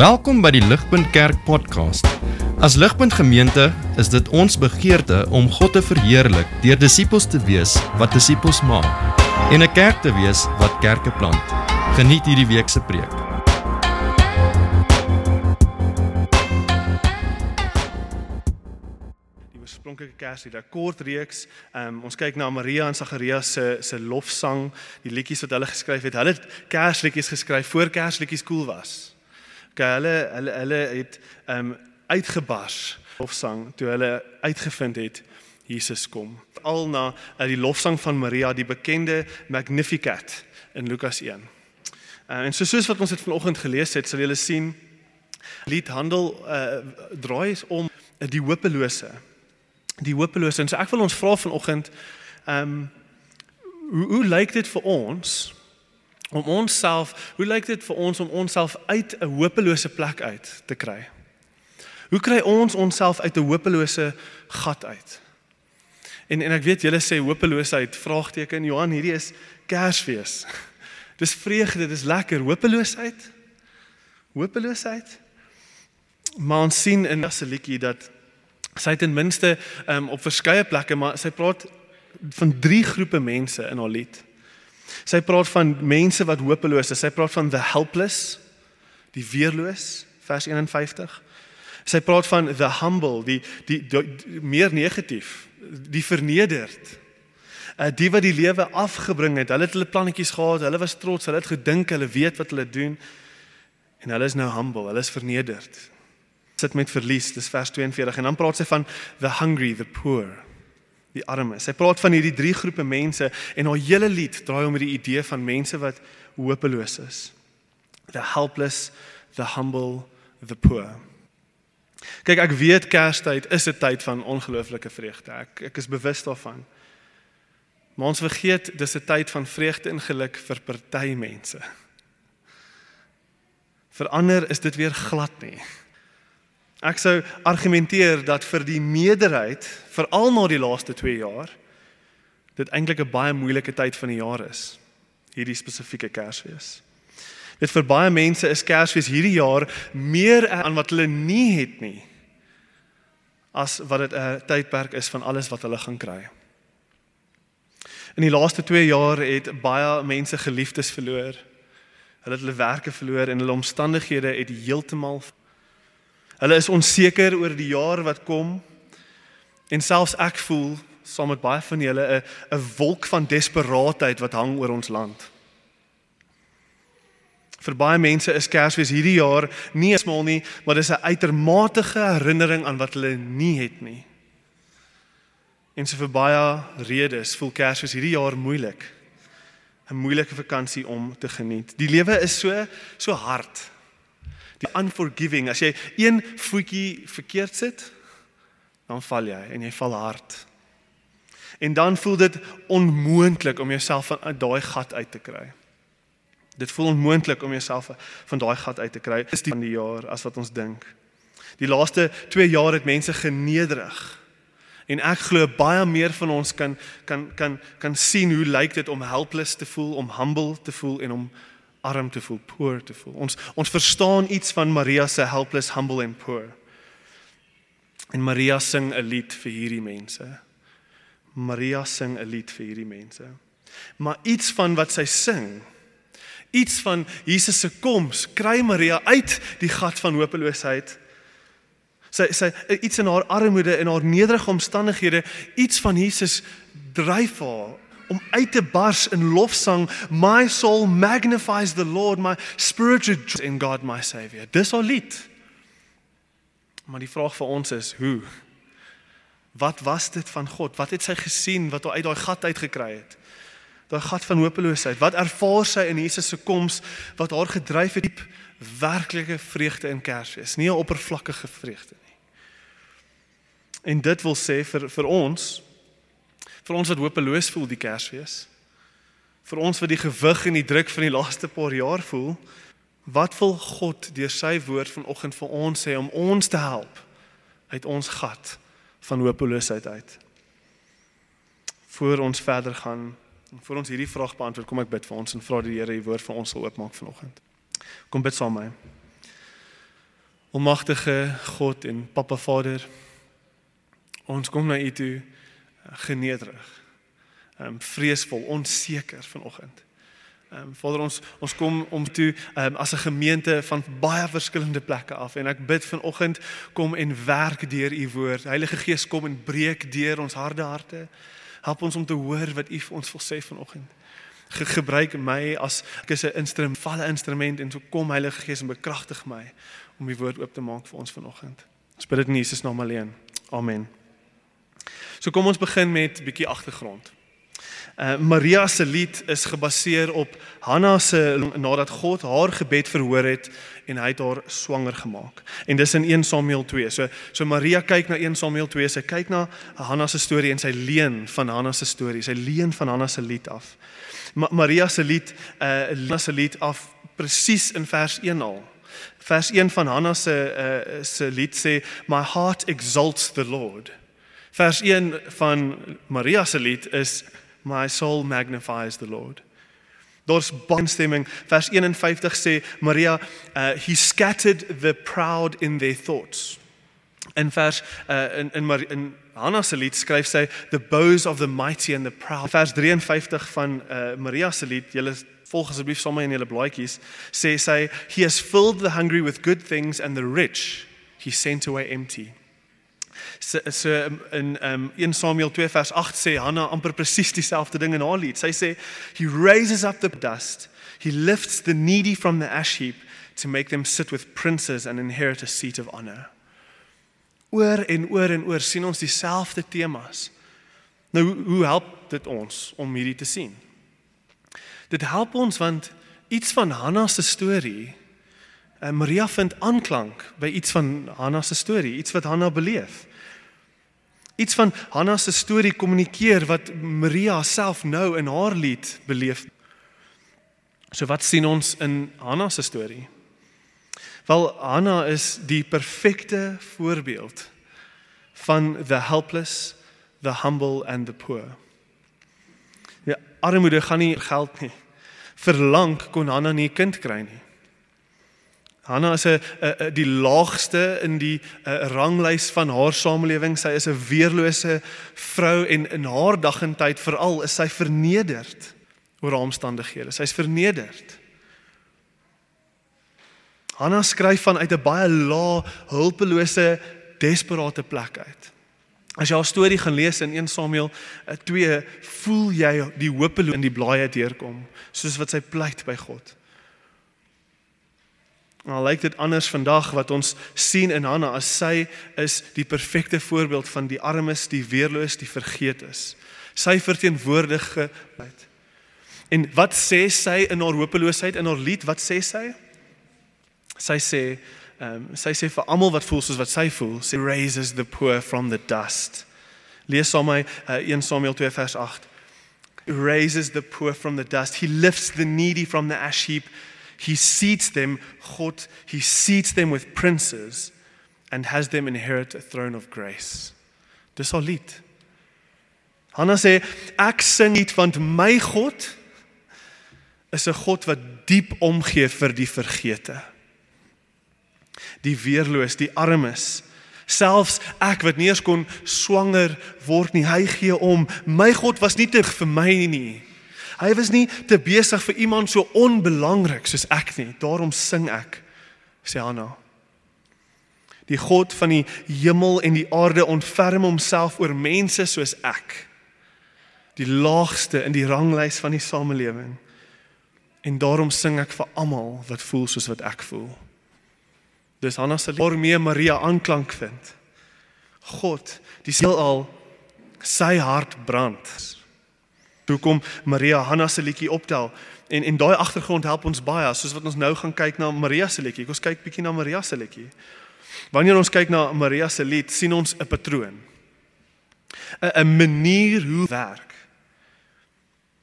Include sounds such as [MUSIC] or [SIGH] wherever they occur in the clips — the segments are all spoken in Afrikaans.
Welkom by die Ligpunt Kerk podcast. As Ligpunt Gemeente is dit ons begeerte om God te verheerlik deur disippels te wees wat disippels maak en 'n kerk te wees wat kerke plant. Geniet hierdie week se preek. die oorspronklike Kerslied, 'n kort reeks. Um, ons kyk na Maria en Sagarias se se lofsang, die liedjies wat hulle geskryf het. Hulle het Kersliedjies geskryf voor Kersliedjies cool was. Okay, hulle hulle hulle het um uitgebars lofsang toe hulle uitgevind het Jesus kom. Al na uh, die lofsang van Maria, die bekende Magnificat in Lukas 1. Uh, en so soos wat ons dit vanoggend gelees het, sal julle sien lied handel uh, draai om uh, die hopelose die hopelose. En so ek wil ons vra vanoggend, um, hoe hoe lyk dit vir ons om onsself, hoe lyk dit vir ons om onsself uit 'n hopelose plek uit te kry? Hoe kry ons onsself uit 'n hopelose gat uit? En en ek weet julle sê hopeloosheid vraagteken Johan, hierdie is Kersfees. [LAUGHS] Dis vreugde, dit is lekker. Hopeloosheid? Hopeloosheid? Maar ons sien in 'n liedjie dat sy ten minste um, op verskeie plekke maar sy praat van drie groepe mense in haar lied. Sy praat van mense wat hopeloos is. Sy praat van the helpless, die weerloos, vers 51. Sy praat van the humble, die die, die, die meer negatief, die vernederd. Uh die wat die lewe afgebring het. Hulle het hulle plannetjies gehad, hulle was trots, hulle het gedink hulle weet wat hulle doen en hulle is nou humble, hulle is vernederd sit met verlies, dis vers 42 en dan praat sy van the hungry, the poor, die armes. Sy praat van hierdie drie groepe mense en haar hele lied draai om die idee van mense wat hopeloos is. The helpless, the humble, the poor. Kyk, ek weet Kerstyd is 'n tyd van ongelooflike vreugde. Ek ek is bewus daarvan. Maar ons vergeet dis 'n tyd van vreugde en geluk vir party mense. Vir ander is dit weer glad nie. Ek sou argumenteer dat vir die meerderheid, veral na die laaste 2 jaar, dit eintlik 'n baie moeilike tyd van die jaar is. Hierdie spesifieke Kersfees. Dit vir baie mense is Kersfees hierdie jaar meer aan wat hulle nie het nie as wat dit 'n tydperk is van alles wat hulle gaan kry. In die laaste 2 jaar het baie mense geliefdes verloor. Hulle het hulle werke verloor en hulle omstandighede het heeltemal Hulle is onseker oor die jaar wat kom. En selfs ek voel saam met baie van julle 'n 'n wolk van desperaatheid wat hang oor ons land. Vir baie mense is Kersfees hierdie jaar nie smal nie, maar dis 'n uitermatege herinnering aan wat hulle nie het nie. En so vir baie redes voel Kersfees hierdie jaar moeilik. 'n Moeilike vakansie om te geniet. Die lewe is so so hard die unforgiving. As jy een voetjie verkeerd sit, dan val jy en jy val hard. En dan voel dit onmoontlik om jouself van daai gat uit te kry. Dit voel onmoontlik om jouself van daai gat uit te kry. Dis die van die jaar as wat ons dink. Die laaste 2 jaar het mense genederig. En ek glo baie meer van ons kan kan kan kan sien hoe lyk dit om helpless te voel, om humble te voel en om arm te voel, poor te voel. Ons ons verstaan iets van Maria se helpless, humble and poor. En Maria sing 'n lied vir hierdie mense. Maria sing 'n lied vir hierdie mense. Maar iets van wat sy sing, iets van Jesus se koms, kry Maria uit die gat van hopeloosheid. Sy sy iets in haar armoede en haar nederige omstandighede, iets van Jesus dryf haar om uit te bars in lofsang my soul magnifies the lord my spirit rejoices in god my savior. Dis al lied. Maar die vraag vir ons is hoe? Wat was dit van god? Wat het sy gesien wat haar uit daai gat uitgekry het? Daai gat van hopeloosheid. Wat ervaar sy in Jesus se koms wat haar gedryf het diep werklike vreugde in Kersfees? Nie 'n oppervlakkige vreugde nie. En dit wil sê vir vir ons vir ons wat hopeloos voel die Kersfees. Vir ons wat die gewig en die druk van die laaste paar jaar voel, wat wil God deur sy woord vanoggend vir ons sê om ons te help uit ons gat van hopeloosheid uit? Voor ons verder gaan, voor ons hierdie vraag beantwoord, kom ek bid vir ons en vra die Here die woord vir ons sal oopmaak vanoggend. Kom bid saam met my. Almagtige God en Papa Vader, ons kom na U toe genederig. Ehm um, vreesvol, onseker vanoggend. Ehm um, Vader ons ons kom om toe um, as 'n gemeente van baie verskillende plekke af en ek bid vanoggend kom en werk deur u woord. Heilige Gees kom en breek deur ons harde harte. Help ons om te hoor wat u vir ons wil sê vanoggend. Ge gebruik my as ek is 'n instrument, valle instrument en so kom Heilige Gees en bekragtig my om die woord oop te maak vir ons vanoggend. Ons bid dit in Jesus naam alleen. Amen. So kom ons begin met 'n bietjie agtergrond. Uh, Maria se lied is gebaseer op Hanna se nadat God haar gebed verhoor het en hy het haar swanger gemaak. En dis in 1 Samuel 2. So so Maria kyk na 1 Samuel 2, sy kyk na Hanna se storie en sy leen van Hanna se storie. Sy leen van Hanna se lied af. Ma Maria se lied, uh Hanna se lied af presies in vers 1 al. Vers 1 van Hanna se uh se lied sê my heart exalts the Lord. Vers 1 van Maria se lied is my soul magnifies the Lord. Daar's baanstemming. Vers 51 sê Maria, uh, he scattered the proud in their thoughts. In vers uh, in in Mar in Hanna se lied skryf sy the bows of the mighty and the proud. Vers 53 van uh, Maria se lied, julle volg asseblief sommer in julle blaadjies, sê sy he has filled the hungry with good things and the rich he sent away empty so, so in um 1 Samuel 2 vers 8 sê Hanna amper presies dieselfde ding in haar lied. Sy sê he raises up the dust. He lifts the needy from the ash heap to make them sit with princes and inherit a seat of honor. Oor en oor en oor sien ons dieselfde temas. Nou hoe help dit ons om hierdie te sien? Dit help ons want iets van Hanna se storie en Maria vind aanklank by iets van Hanna se storie, iets wat Hanna beleef iets van Hanna se storie kommunikeer wat Maria self nou in haar lied beleef. So wat sien ons in Hanna se storie? Wel Hanna is die perfekte voorbeeld van the helpless, the humble and the poor. Ja, armoede gaan nie geld nie. Verlang kon Hanna nie 'n kind kry nie. Hanna is 'n die laagste in die a, ranglys van haar samelewing. Sy is 'n weerlose vrou en in haar dag en tyd veral is sy vernederd oor haar omstandighede. Sy's vernederd. Hanna skryf vanuit 'n baie lae, hulpelose, desperate plek uit. As jy haar storie gaan lees in 1 Samuel 2, voel jy die hopeloos in die blaaie deurkom, soos wat sy pleit by God. Nou lyk dit anders vandag wat ons sien in Hanna as sy is die perfekte voorbeeld van die armes, die weerloos, die vergeetes. Sy verteenwoordige bid. En wat sê sy in haar hopeloosheid in haar lied? Wat sê sy? Sy sê, ehm um, sy sê vir almal wat voel soos wat sy voel, sy raises the poor from the dust. Lees saam my uh, 1 Samuel 2 vers 8. Raises the poor from the dust. He lifts the needy from the ash heap he seats them God he seats them with princes and has them inherit a throne of grace. Dis al lied. Hanna sê ek sing dit want my God is 'n God wat diep omgee vir die vergete. Die weerloos die armes. Selfs ek wat nie eens kon swanger word nie hy gee om. My God was nie te vir my nie Hy was nie te besig vir iemand so onbelangrik soos ek nie. Daarom sing ek, sê Hanna. Die God van die hemel en die aarde ontferm homself oor mense soos ek. Die laagste in die ranglys van die samelewing. En daarom sing ek vir almal wat voel soos wat ek voel. Dis Hanna se waarmee Maria aanklank vind. God, die heelal sy hart brand hoekom Maria Hanna se liedjie optel. En en daai agtergrond help ons baie soos wat ons nou gaan kyk na Maria se liedjie. Ons kyk bietjie na Maria se liedjie. Wanneer ons kyk na Maria se lied, sien ons 'n patroon. 'n 'n manier hoe werk.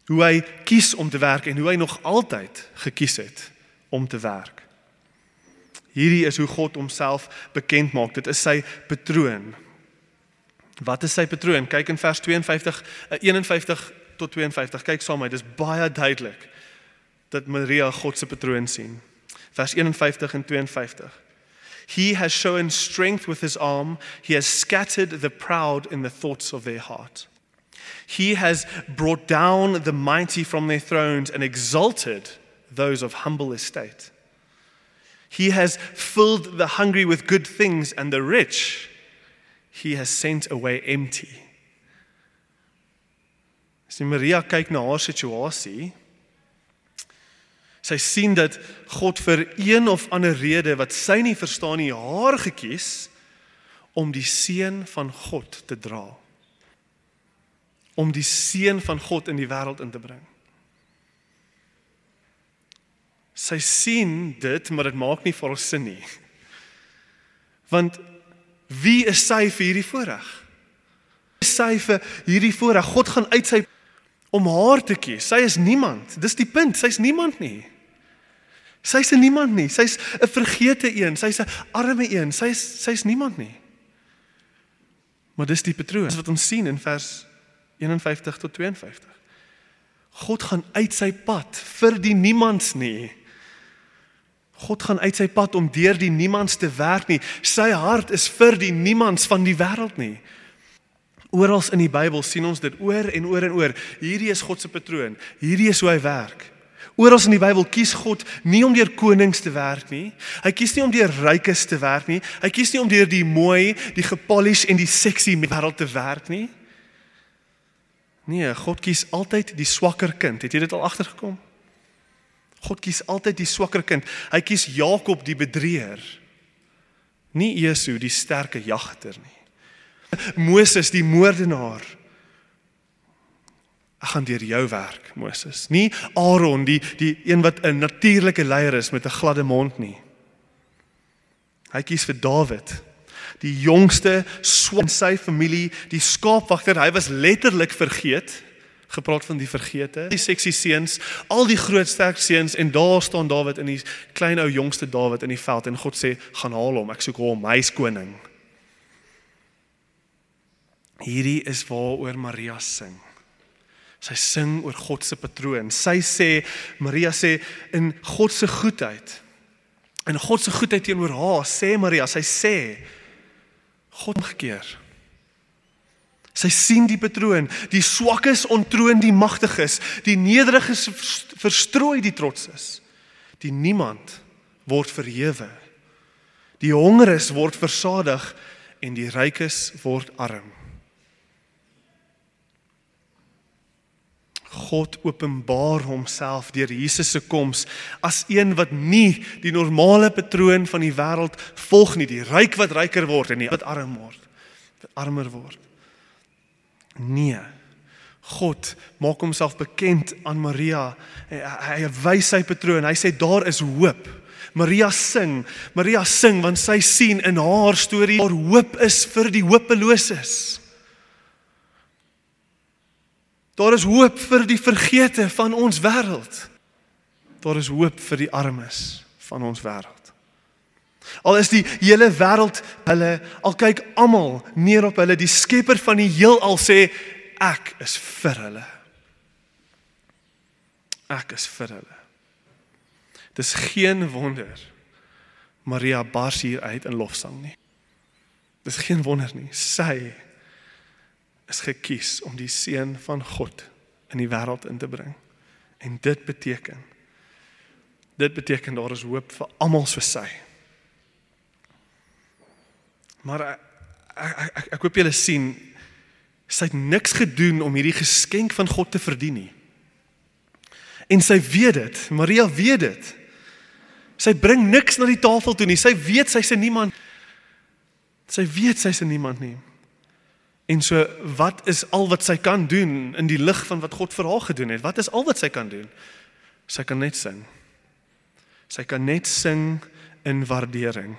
Hoe hy kies om te werk en hoe hy nog altyd gekies het om te werk. Hierdie is hoe God homself bekend maak. Dit is sy patroon. Wat is sy patroon? Kyk in vers 52 51 tot 52. Kyk saam met my, dis baie duidelik dat Maria God se patroon sien. Vers 51 en 52. He has shown strength with his arm. He has scattered the proud in the thoughts of their heart. He has brought down the mighty from their thrones and exalted those of humble estate. He has filled the hungry with good things, and the rich he has sent away empty. As Maria kyk na haar situasie, sy sien dat God vir een of ander rede wat sy nie verstaan nie, haar gekies om die seun van God te dra. Om die seun van God in die wêreld in te bring. Sy sien dit, maar dit maak nie vir haar sin nie. Want wie is sy vir hierdie voorreg? Sy vir hierdie voorreg. God gaan uit sy om haar te kies. Sy is niemand. Dis die punt. Sy's niemand nie. Sy's 'n niemand nie. Sy's 'n vergete een. Sy's 'n arme een. Sy's sy's niemand nie. Maar dis die patroon wat ons sien in vers 51 tot 52. God gaan uit sy pad vir die niemands nie. God gaan uit sy pad om deur die niemands te werk nie. Sy hart is vir die niemands van die wêreld nie. Oral in die Bybel sien ons dit oor en oor en oor. Hierdie is God se patroon. Hierdie is hoe hy werk. Oral in die Bybel kies God nie om deur konings te werk nie. Hy kies nie om deur rykes te werk nie. Hy kies nie om deur die mooi, die gepolish en die sexy wêreld te werk nie. Nee, God kies altyd die swakker kind. Het jy dit al agtergekom? God kies altyd die swakker kind. Hy kies Jakob die bedrieger. Nie Esau die sterke jagter nie. [LAUGHS] Moses die moordenaar. Ek gaan deur jou werk, Moses. Nie Aaron die die een wat 'n natuurlike leier is met 'n gladde mond nie. Hy kies vir Dawid, die jongste in sy familie, die skaapwagter. Hy was letterlik vergeet gepraat van die vergete. Die seksie seuns, al die groot sterk seuns en daar staan Dawid in die klein ou jongste Dawid in die veld en God sê gaan haal hom, ek soek hom, hy's koning. Hierdie is waaroor Maria sing. Sy sing oor God se patroon. Sy sê Maria sê in God se goedheid. In God se goedheid teenoor haar sê Maria, sy sê God omgekeer. Sy sien die patroon, die swakkes ontroon die magtiges, die nederiges verstrooi die trotses. Die niemand word verhewe. Die hongeres word versadig en die rykes word arm. God openbaar homself deur Jesus se koms as een wat nie die normale patroon van die wêreld volg nie, die ryk wat ryker word en die wat arm word, wat armer word. Nee. God maak homself bekend aan Maria. Hy, hy wys sy patroon. Hy sê daar is hoop. Maria sing. Maria sing want sy sien in haar storie daar hoop is vir die hopeloses. Daar is hoop vir die vergete van ons wêreld. Daar is hoop vir die armes van ons wêreld. Al is die hele wêreld hulle al kyk almal neer op hulle, die skepper van die heelal sê ek is vir hulle. Ek is vir hulle. Dis geen wonder Maria bars hier uit in lofsang nie. Dis geen wonder nie. Sy is gekies om die seun van God in die wêreld in te bring. En dit beteken dit beteken daar is hoop vir almal soos sy. Maar ek ek ek, ek hoop julle sien sy het niks gedoen om hierdie geskenk van God te verdien nie. En sy weet dit. Maria weet dit. Sy bring niks na die tafel toe nie. Sy weet sy's 'n niemand. Sy weet sy's 'n niemand nie. En so wat is al wat sy kan doen in die lig van wat God vir haar gedoen het? Wat is al wat sy kan doen? Sy kan net sing. Sy kan net sing in waardering.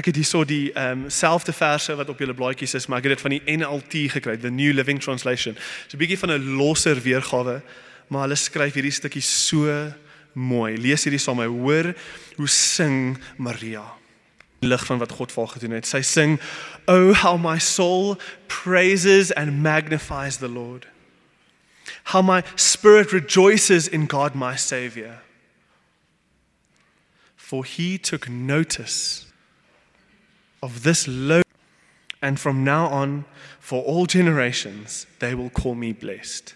Ek het hierso die ehm um, selfde verse wat op julle blaadjies is, maar ek het dit van die NLT gekry, the New Living Translation. So 'n bietjie van 'n losser weergawe, maar hulle skryf hierdie stukkie so mooi. Lees hierdie saam met my. Hoor hoe sing Maria lig van wat God vir haar gedoen het. Sy sing, "Oh how my soul praises and magnifies the Lord. How my spirit rejoices in God my savior. For he took notice of this low and from now on for all generations they will call me blessed.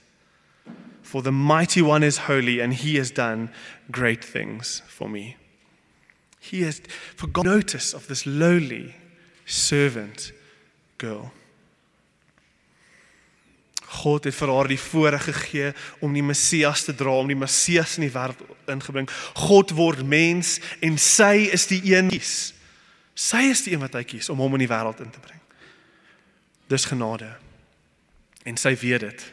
For the mighty one is holy and he has done great things for me. He has forgot notice of this lowly servant girl. God het vir haar die voorreg gegee om die Messias te dra, om die Messias in die wêreld ingebring. God word mens en sy is die een kies. Sy is die een wat hy kies om hom in die wêreld in te bring. Dis genade. En sy weet dit.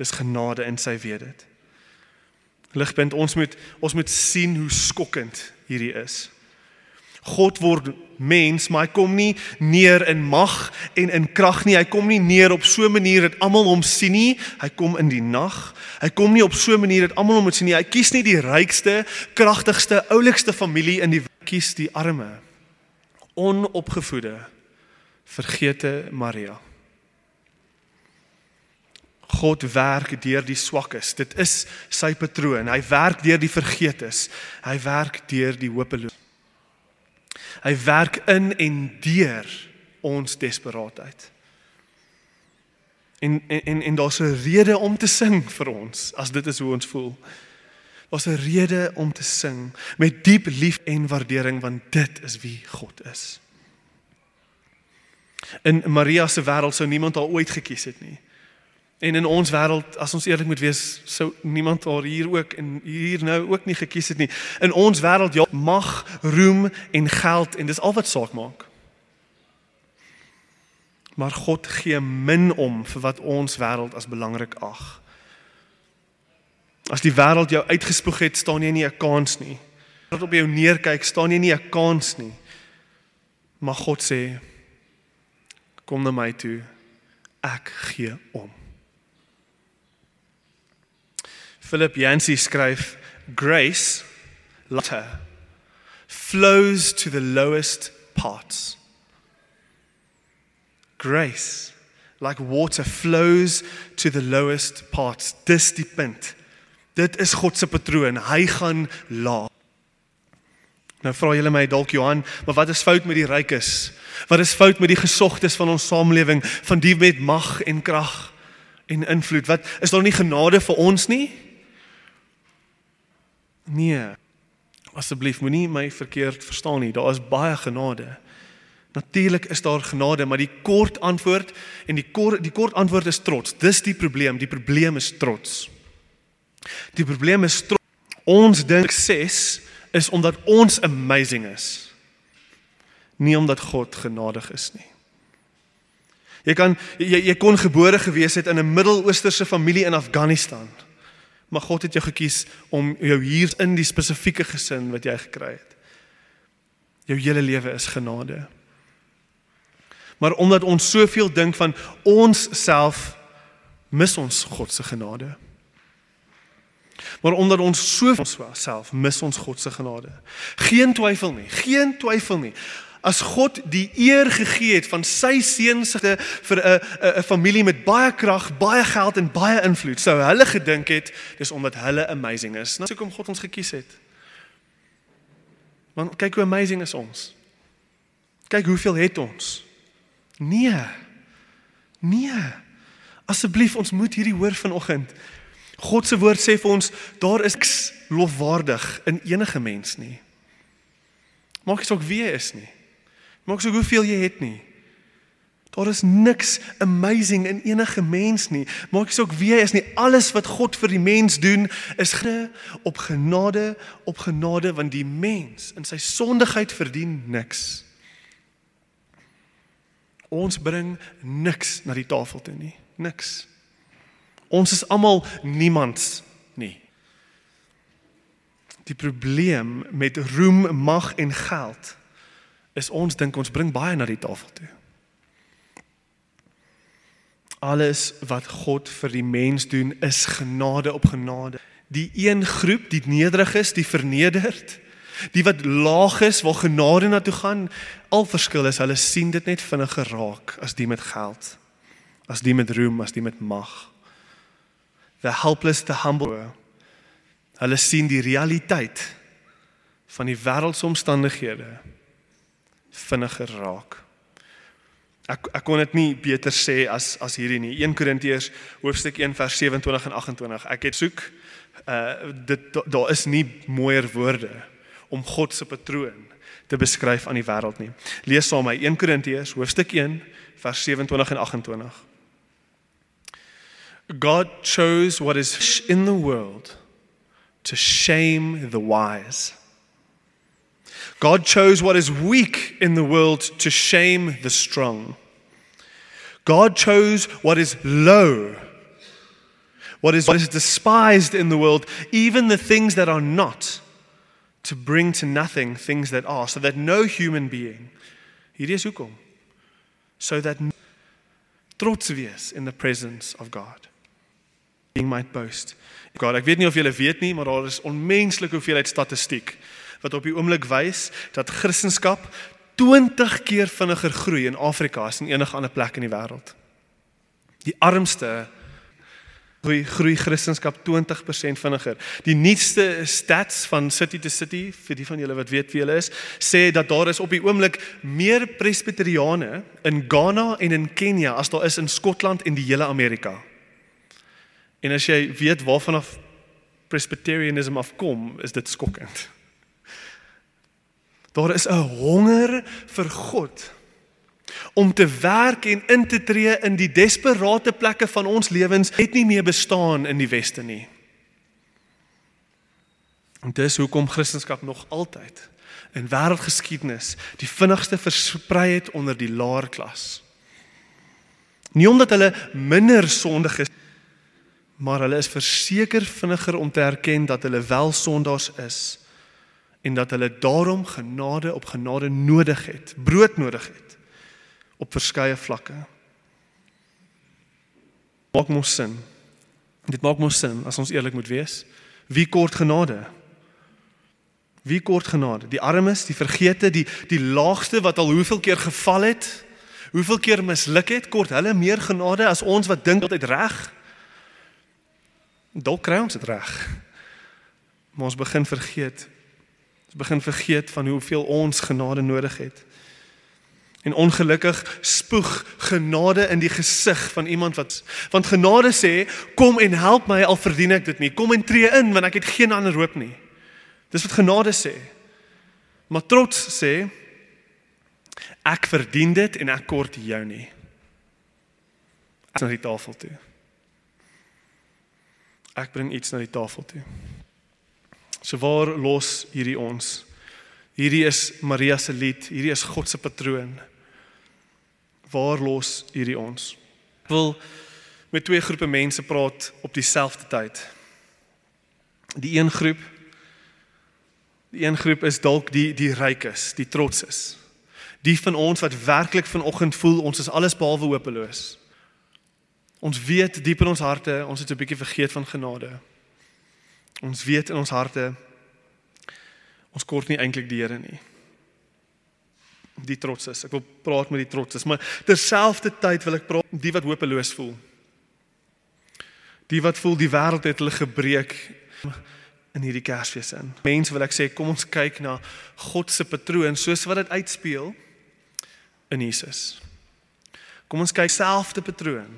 Dis genade en sy weet dit. Ligpunt ons moet ons moet sien hoe skokkend hierdie is. God word mens, maar hy kom nie neer in mag en in krag nie. Hy kom nie neer op so 'n manier dat almal hom sien nie. Hy kom in die nag. Hy kom nie op so 'n manier dat almal hom moet sien nie. Hy kies nie die rykste, kragtigste, oulikste familie in die kies die arme, onopgevoede, vergete Maria. God werk deur die swakkes. Dit is sy patroon. Hy werk deur die vergeetes. Hy werk deur die hopelose. Hy werk in en deur ons desperaatheid. En en en, en daar's 'n rede om te sing vir ons as dit is hoe ons voel. Daar's 'n rede om te sing met diep lief en waardering want dit is wie God is. In Maria se wêreld sou niemand haar ooit gekies het nie. En in ons wêreld, as ons eerlik moet wees, sou niemand haar hier ook en hier nou ook nie gekies het nie. In ons wêreld ja, mag, roem en geld en dis al wat saak maak. Maar God gee min om vir wat ons wêreld as belangrik ag. As die wêreld jou uitgespoeg het, staan jy nie 'n kans nie. As op jou neerkyk, staan jy nie 'n kans nie. Maar God sê: Kom na my toe. Ek gee om. Philip Yancey skryf grace later flows to the lowest parts. Grace like water flows to the lowest parts. Dis die punt. Dit is God se patroon. Hy gaan laag. Nou vra julle my dalk Johan, maar wat is fout met die rykes? Wat is fout met die gesogtes van ons samelewing, van die met mag en krag en invloed? Wat is daar nie genade vir ons nie? Nee. Asseblief moenie my verkeerd verstaan nie. Daar is baie genade. Natuurlik is daar genade, maar die kort antwoord en die kort die kort antwoord is trots. Dis die probleem. Die probleem is trots. Die probleem is trots. Ons dink sukses is omdat ons amazing is. Nie omdat God genadig is nie. Jy kan jy, jy kon gebore gewees het in 'n Midde-Oosterse familie in Afghanistan. Maar God het jou gekies om jou hier in die spesifieke gesin wat jy gekry het. Jou hele lewe is genade. Maar omdat ons soveel dink van ons self mis ons God se genade. Maar omdat ons so self mis ons God se genade. Geen twyfel nie, geen twyfel nie. As God die eer gegee het van sy seun se vir 'n 'n familie met baie krag, baie geld en baie invloed, sou hulle gedink het dis omdat hulle amazing is. Nou hoekom God ons gekies het. Want kyk hoe amazing is ons. Kyk hoeveel het ons. Nee. Nee. Asseblief, ons moet hierdie hoor vanoggend. God se woord sê vir ons daar is niks lofwaardig in enige mens nie. Maak nie saak wie jy is nie. Maak saak hoeveel jy het nie. Daar is niks amazing in enige mens nie. Maak saak wie jy is nie. Alles wat God vir die mens doen is op genade, op genade want die mens in sy sondigheid verdien niks. Ons bring niks na die tafel toe nie. Niks. Ons is almal niemands nie. Die probleem met roem, mag en geld is ons dink ons bring baie na die tafel toe. Alles wat God vir die mens doen is genade op genade. Die een groep, die nederig is, die vernederd, die wat laag is, waar genade na toe gaan, al verskil is, hulle sien dit net vinniger raak as die met geld, as die met roem, as die met mag the helpless the humble. Hulle sien die realiteit van die wêreldsomstandighede vinniger raak. Ek ek kon dit nie beter sê as as hierdie nie. 1 Korintiërs hoofstuk 1 vers 27 en 28. Ek het soek uh dit daar is nie mooier woorde om God se patroon te beskryf aan die wêreld nie. Lees saam my 1 Korintiërs hoofstuk 1 vers 27 en 28. God chose what is in the world to shame the wise. God chose what is weak in the world to shame the strong. God chose what is low, what is, what is despised in the world, even the things that are not, to bring to nothing things that are, so that no human being, so that trots wees in the presence of God. Being might boast. God, ek weet nie of julle weet nie, maar daar is onmenslike hoeveelheid statistiek wat op die oomblik wys dat Christendom 20 keer vinniger groei in Afrika as in enige ander plek in die wêreld. Die armste groei groei Christendom 20% vinniger. Die nuutste stats van City to City vir die van julle wat weet wie hulle is, sê dat daar is op die oomblik meer presbiteriane in Ghana en in Kenia as daar is in Skotland en die hele Amerika. En as jy weet waarvan af presbyterianism afkom, is dit skokkend. Daar is 'n honger vir God om te werk en in te tree in die desperate plekke van ons lewens het nie meer bestaan in die weste nie. En dis hoekom Christendom nog altyd in wêreldgeskiedenis die vinnigste versprei het onder die laer klas. Nie omdat hulle minder sondig is, maar hulle is verseker vinniger om te erken dat hulle wel sondaars is en dat hulle daarom genade op genade nodig het, brood nodig het op verskeie vlakke. Maak mos sin. Dit maak mos sin as ons eerlik moet wees. Wie kort genade? Wie kort genade? Die armes, die vergete, die die laagste wat al hoeveel keer geval het, hoeveel keer misluk het, kort hulle meer genade as ons wat dink altyd reg. Dalk kry ons dit reg. Maar ons begin vergeet Ons begin vergeet van hoeveel ons genade nodig het. En ongelukkig spoeg genade in die gesig van iemand wat want genade sê kom en help my al verdien ek dit nie. Kom en tree in want ek het geen ander hoop nie. Dis wat genade sê. Maar trots sê ek verdien dit en ek kort jou nie. Ek na die tafel toe. Ek bring iets na die tafel toe. So waar los hierdie ons? Hierdie is Maria se lied, hierdie is God se patroon. Waar los hierdie ons? Ek wil met twee groepe mense praat op dieselfde tyd. Die een groep die een groep is dalk die die rykes, die trotses. Die van ons wat werklik vanoggend voel ons is alles behalwe hopeloos. Ons weet diep in ons harte, ons het 'n bietjie vergeet van genade. Ons weet in ons harte ons kort nie eintlik die Here nie. Die trots is. Ek wil praat met die trots is, maar terselfdertyd wil ek praat die wat hopeloos voel. Die wat voel die wêreld het hulle gebreek in hierdie Kersfees in. Mense wil ek sê kom ons kyk na God se patroon soos wat dit uitspeel in Jesus. Kom ons kyk selfde patroon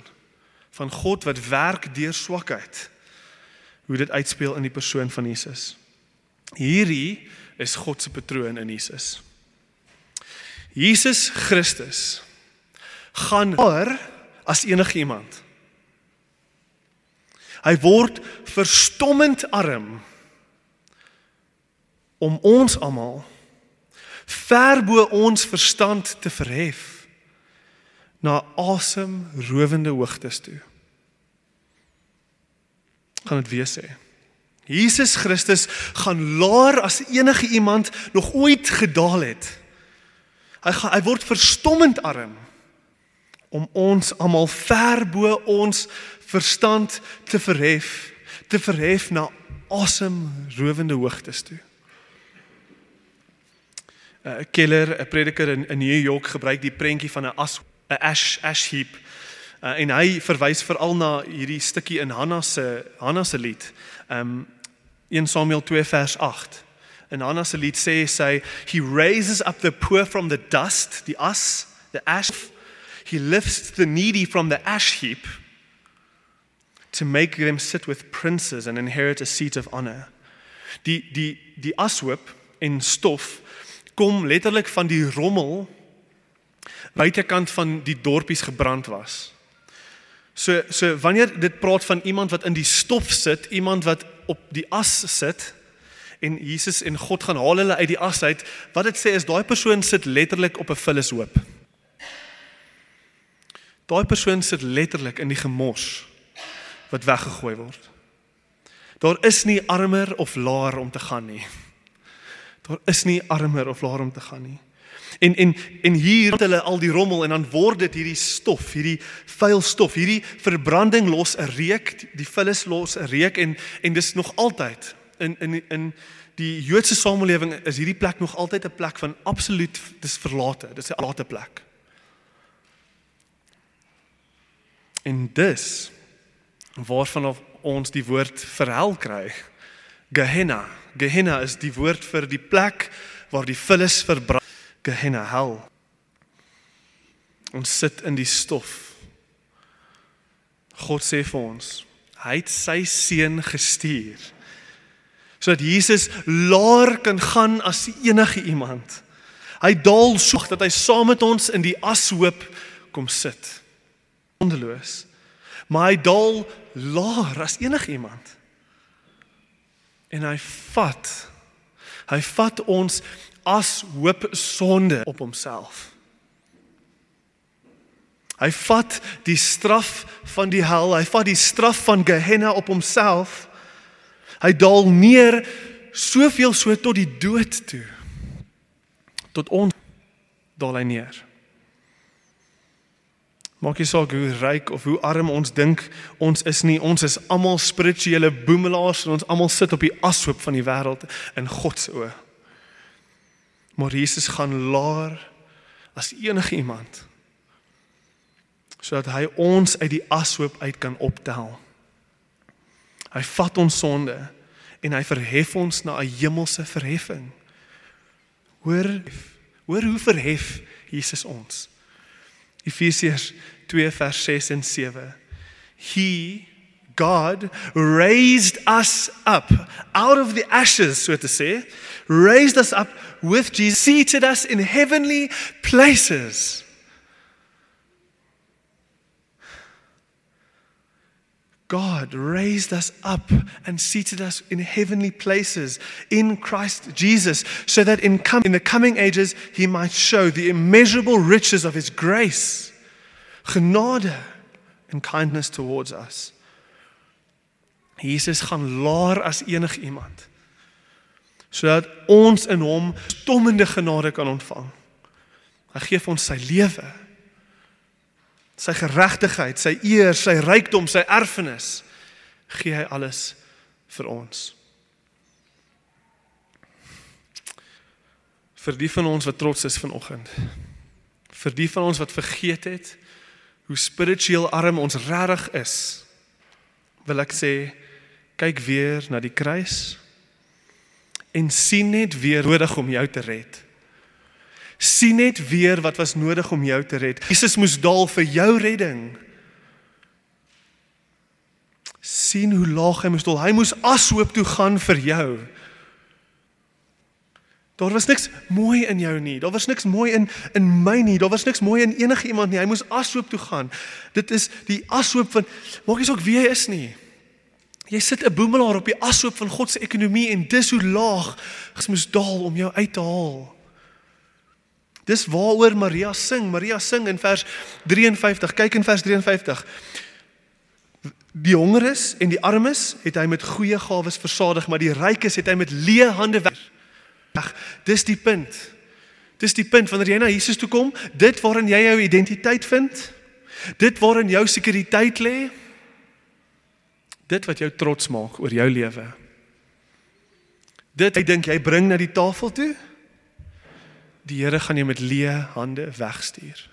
van God wat werk deur swakheid hoe dit uitspeel in die persoon van Jesus. Hierdie is God se patroon in Jesus. Jesus Christus gaan oor as enige iemand. Hy word verstommend arm om ons almal ver bo ons verstand te verhef na asemrowende hoogtes toe gaan dit weer sê. Jesus Christus gaan laer as enige iemand nog ooit gedaal het. Hy gaan hy word verstommend arm om ons almal ver bo ons verstand te verhef, te verhef na asemrowende hoogtes toe. 'n Keller, 'n prediker in, in New York gebruik die prentjie van 'n as 'n ash ash heap Uh, en hy verwys veral na hierdie stukkie in Hanna se Hanna se lied. Um 1 Samuel 2 vers 8. In Hannah se lied sê sy he raises up the poor from the dust, die as, the ash. He lifts the needy from the ash heap to make them sit with princes and inherit a seat of honor. Die die die ashoop en stof kom letterlik van die rommel buitekant van die dorpies gebrand was. So so wanneer dit praat van iemand wat in die stof sit, iemand wat op die as sit en Jesus en God gaan haal hulle uit die as uit, wat dit sê is daai persoon sit letterlik op 'n vullishoop. Daai persoon sit letterlik in die gemors wat weggegooi word. Daar is nie armer of laer om te gaan nie. Daar is nie armer of laer om te gaan nie. En en en hier het hulle al die rommel en dan word dit hierdie stof, hierdie vuil stof, hierdie verbranding los 'n reuk, die vullis los 'n reuk en en dis nog altyd in in in die Joodse samelewing is hierdie plek nog altyd 'n plek van absoluut dis verlate, dis 'n verlate plek. En dis waarvan ons die woord vir hel kry. Gehenna. Gehenna is die woord vir die plek waar die vullis verbrand. Gehenna hel. Ons sit in die stof. God sê vir ons, hy het sy seun gestuur sodat Jesus laer kan gaan as enige iemand. Hy daal soek dat hy saam met ons in die ashoop kom sit. Ondeloos. Maar hy daal laer as enige iemand. En hy vat hy vat ons as hoop sonde op homself. Hy vat die straf van die hel, hy vat die straf van Gehenna op homself. Hy daal neer soveel so tot die dood toe. Tot ons daal hy neer. Maak nie saak hoe ryk of hoe arm ons dink ons is nie, ons is almal spirituele boemelaars en ons almal sit op die ashoop van die wêreld in God se oë. Maar Jesus gaan laer as enige iemand sodat hy ons uit die ashoop uit kan optel. Hy vat ons sonde en hy verhef ons na 'n hemelse verheffing. Hoor, hoor hoe verhef Jesus ons. Efesiërs 2 vers 6 en 7. He God raised us up out of the ashes so to say, raised us up with Jesus, seated us in heavenly places. God raised us up and seated us in heavenly places in Christ Jesus, so that in, com- in the coming ages he might show the immeasurable riches of his grace, genade, and kindness towards us. Jesus gaan laer as enig iemand sodat ons in hom stommende genade kan ontvang. Hy gee vir ons sy lewe sy geregtigheid, sy eer, sy rykdom, sy erfenis gee hy alles vir ons. Vir die van ons wat trots is vanoggend. Vir die van ons wat vergeet het hoe spiritueel arm ons regtig is. Wil ek sê kyk weer na die kruis en sien net weer nodig om jou te red sien net weer wat was nodig om jou te red. Jesus moes daal vir jou redding. sien hoe laag hy moes daal. Hy moes ashoop toe gaan vir jou. Daar was niks mooi in jou nie. Daar was niks mooi in in my nie. Daar was niks mooi in enige iemand nie. Hy moes ashoop toe gaan. Dit is die ashoop van maak nie saak wie jy is nie. Jy sit 'n boemelaar op die ashoop van God se ekonomie en dis hoe laag hy moes daal om jou uit te haal. Dis waaroor Maria sing. Maria sing in vers 53. Kyk in vers 53. Die hongeres en die armes het hy met goeie gawes versadig, maar die rykes het hy met leë hande weg. Dis die punt. Dis die punt wanneer jy na Jesus toe kom, dit waarin jy jou identiteit vind, dit waarin jou sekuriteit lê, dit wat jou trots maak oor jou lewe. Dit ek dink jy bring na die tafel toe die Here gaan jou met leë hande wegstuur.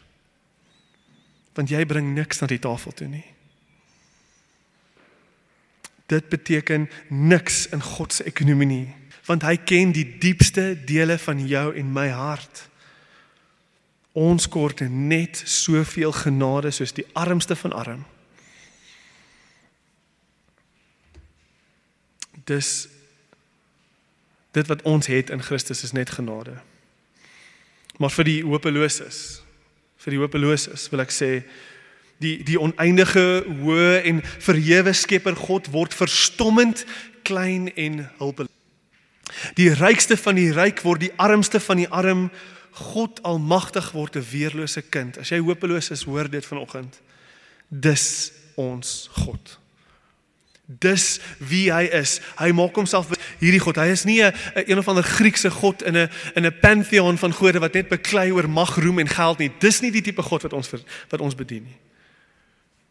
Want jy bring niks na die tafel toe nie. Dit beteken niks in God se ekonomie nie. Want hy ken die diepste dele van jou en my hart. Ons kort net soveel genade soos die armste van arm. Dis dit wat ons het in Christus is net genade. Maar vir die hopeloses, vir die hopeloses wil ek sê die die oneindige hoë en verhewe Skepper God word verstommend klein en hulpeloos. Die rykste van die ryk word die armste van die arm. God almagtig word 'n weerlose kind. As jy hopeloos is, hoor dit vanoggend. Dis ons God. Dis wie hy is. Hy maak homself hierdie God. Hy is nie 'n een of ander Griekse god in 'n in 'n pantheon van gode wat net beklei oor mag, roem en geld nie. Dis nie die tipe God wat ons wat ons bedien nie.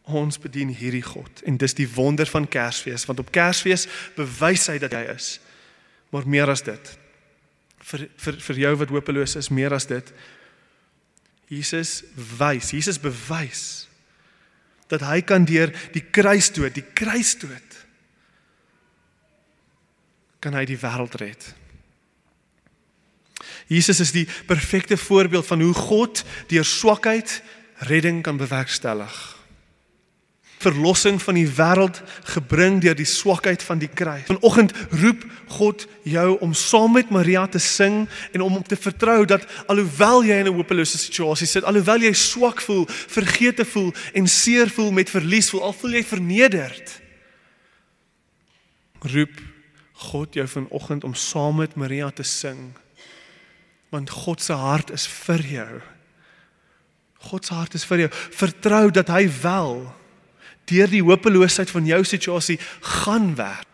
Ons bedien hierdie God en dis die wonder van Kersfees want op Kersfees bewys hy dat hy is. Maar meer as dit. Vir vir vir jou wat hopeloos is, meer as dit. Jesus wys, Jesus bewys dat hy kan deur die kruisdood, die kruisdood kan hy die wêreld red. Jesus is die perfekte voorbeeld van hoe God deur swakheid redding kan bewerkstellig. Verlossing van die wêreld gebring deur die swakheid van die kruis. Vanoggend roep God jou om saam met Maria te sing en om op te vertrou dat alhoewel jy in 'n hopelose situasie sit, alhoewel jy swak voel, vergeete voel en seer voel met verlies voel, al voel jy vernederd, roep God jou vanoggend om saam met Maria te sing. Want God se hart is vir jou. God se hart is vir jou. Vertrou dat hy wel deur die hopeloosheid van jou situasie gaan werk.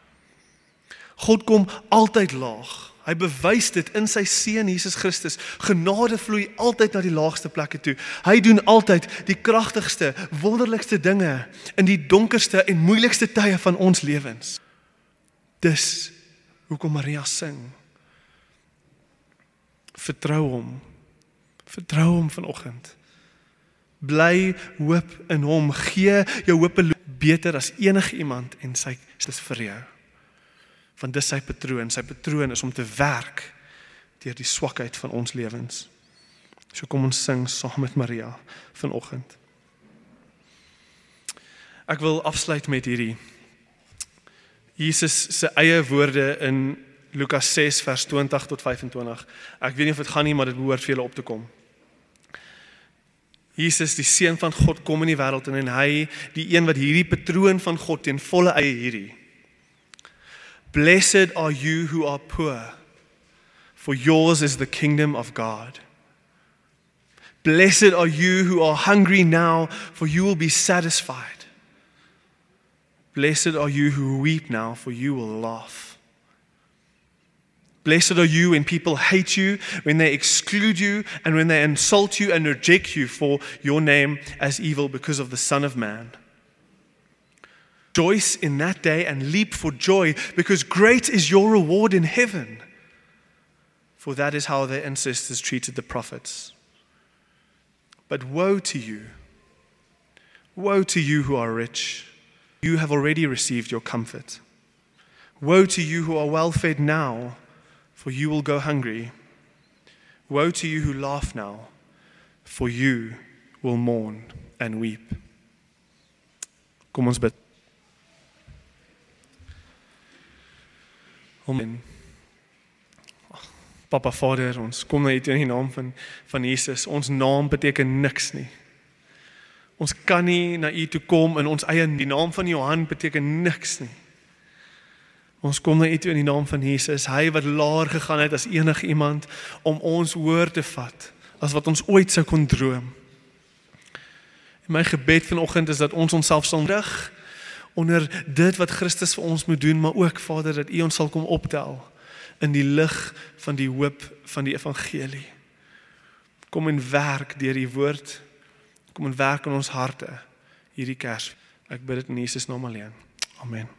God kom altyd laag. Hy bewys dit in sy seun Jesus Christus. Genade vloei altyd na die laagste plekke toe. Hy doen altyd die kragtigste, wonderlikste dinge in die donkerste en moeilikste tye van ons lewens. Dis hoekom Maria sing. Vertrou hom. Vertrou hom vanoggend. Bly hoop in hom. Gee jou hoop beter as enige iemand en sy is vir jou. Want dis sy patroon. Sy patroon is om te werk deur die swakheid van ons lewens. So kom ons sing saam met Maria vanoggend. Ek wil afsluit met hierdie Jesus se eie woorde in Lukas 6 vers 20 tot 25. Ek weet nie of dit gaan nie, maar dit behoort vir julle op te kom. Jesus, die seun van God, kom in die wêreld en hy, die een wat hierdie patroon van God ten volle eie hierdie. Blessed are you who are poor, for yours is the kingdom of God. Blessed are you who are hungry now, for you will be satisfied. Blessed are you who weep now, for you will laugh. Blessed are you when people hate you, when they exclude you, and when they insult you and reject you for your name as evil because of the Son of Man. Rejoice in that day and leap for joy, because great is your reward in heaven. For that is how their ancestors treated the prophets. But woe to you! Woe to you who are rich! You have already received your comfort. Woe to you who are well fed now, for you will go hungry. Woe to you who laugh now, for you will mourn and weep. Kom ons bid. Amen. Papa Vader, ons kom na U in die naam van van Jesus. Ons naam beteken niks nie. Ons kan nie na U toe kom in ons eie die naam van Johan beteken niks nie. Ons kom na U toe in die naam van Jesus, hy wat laer gegaan het as enige iemand om ons hoër te vat as wat ons ooit sou kon droom. En my gebed vanoggend is dat ons onsself sal rig onder dit wat Christus vir ons moet doen, maar ook Vader dat U ons sal kom optel in die lig van die hoop van die evangelie. Kom en werk deur U woord kom en werk in ons harte hierdie Kers. Ek bid dit in Jesus naam alleen. Amen.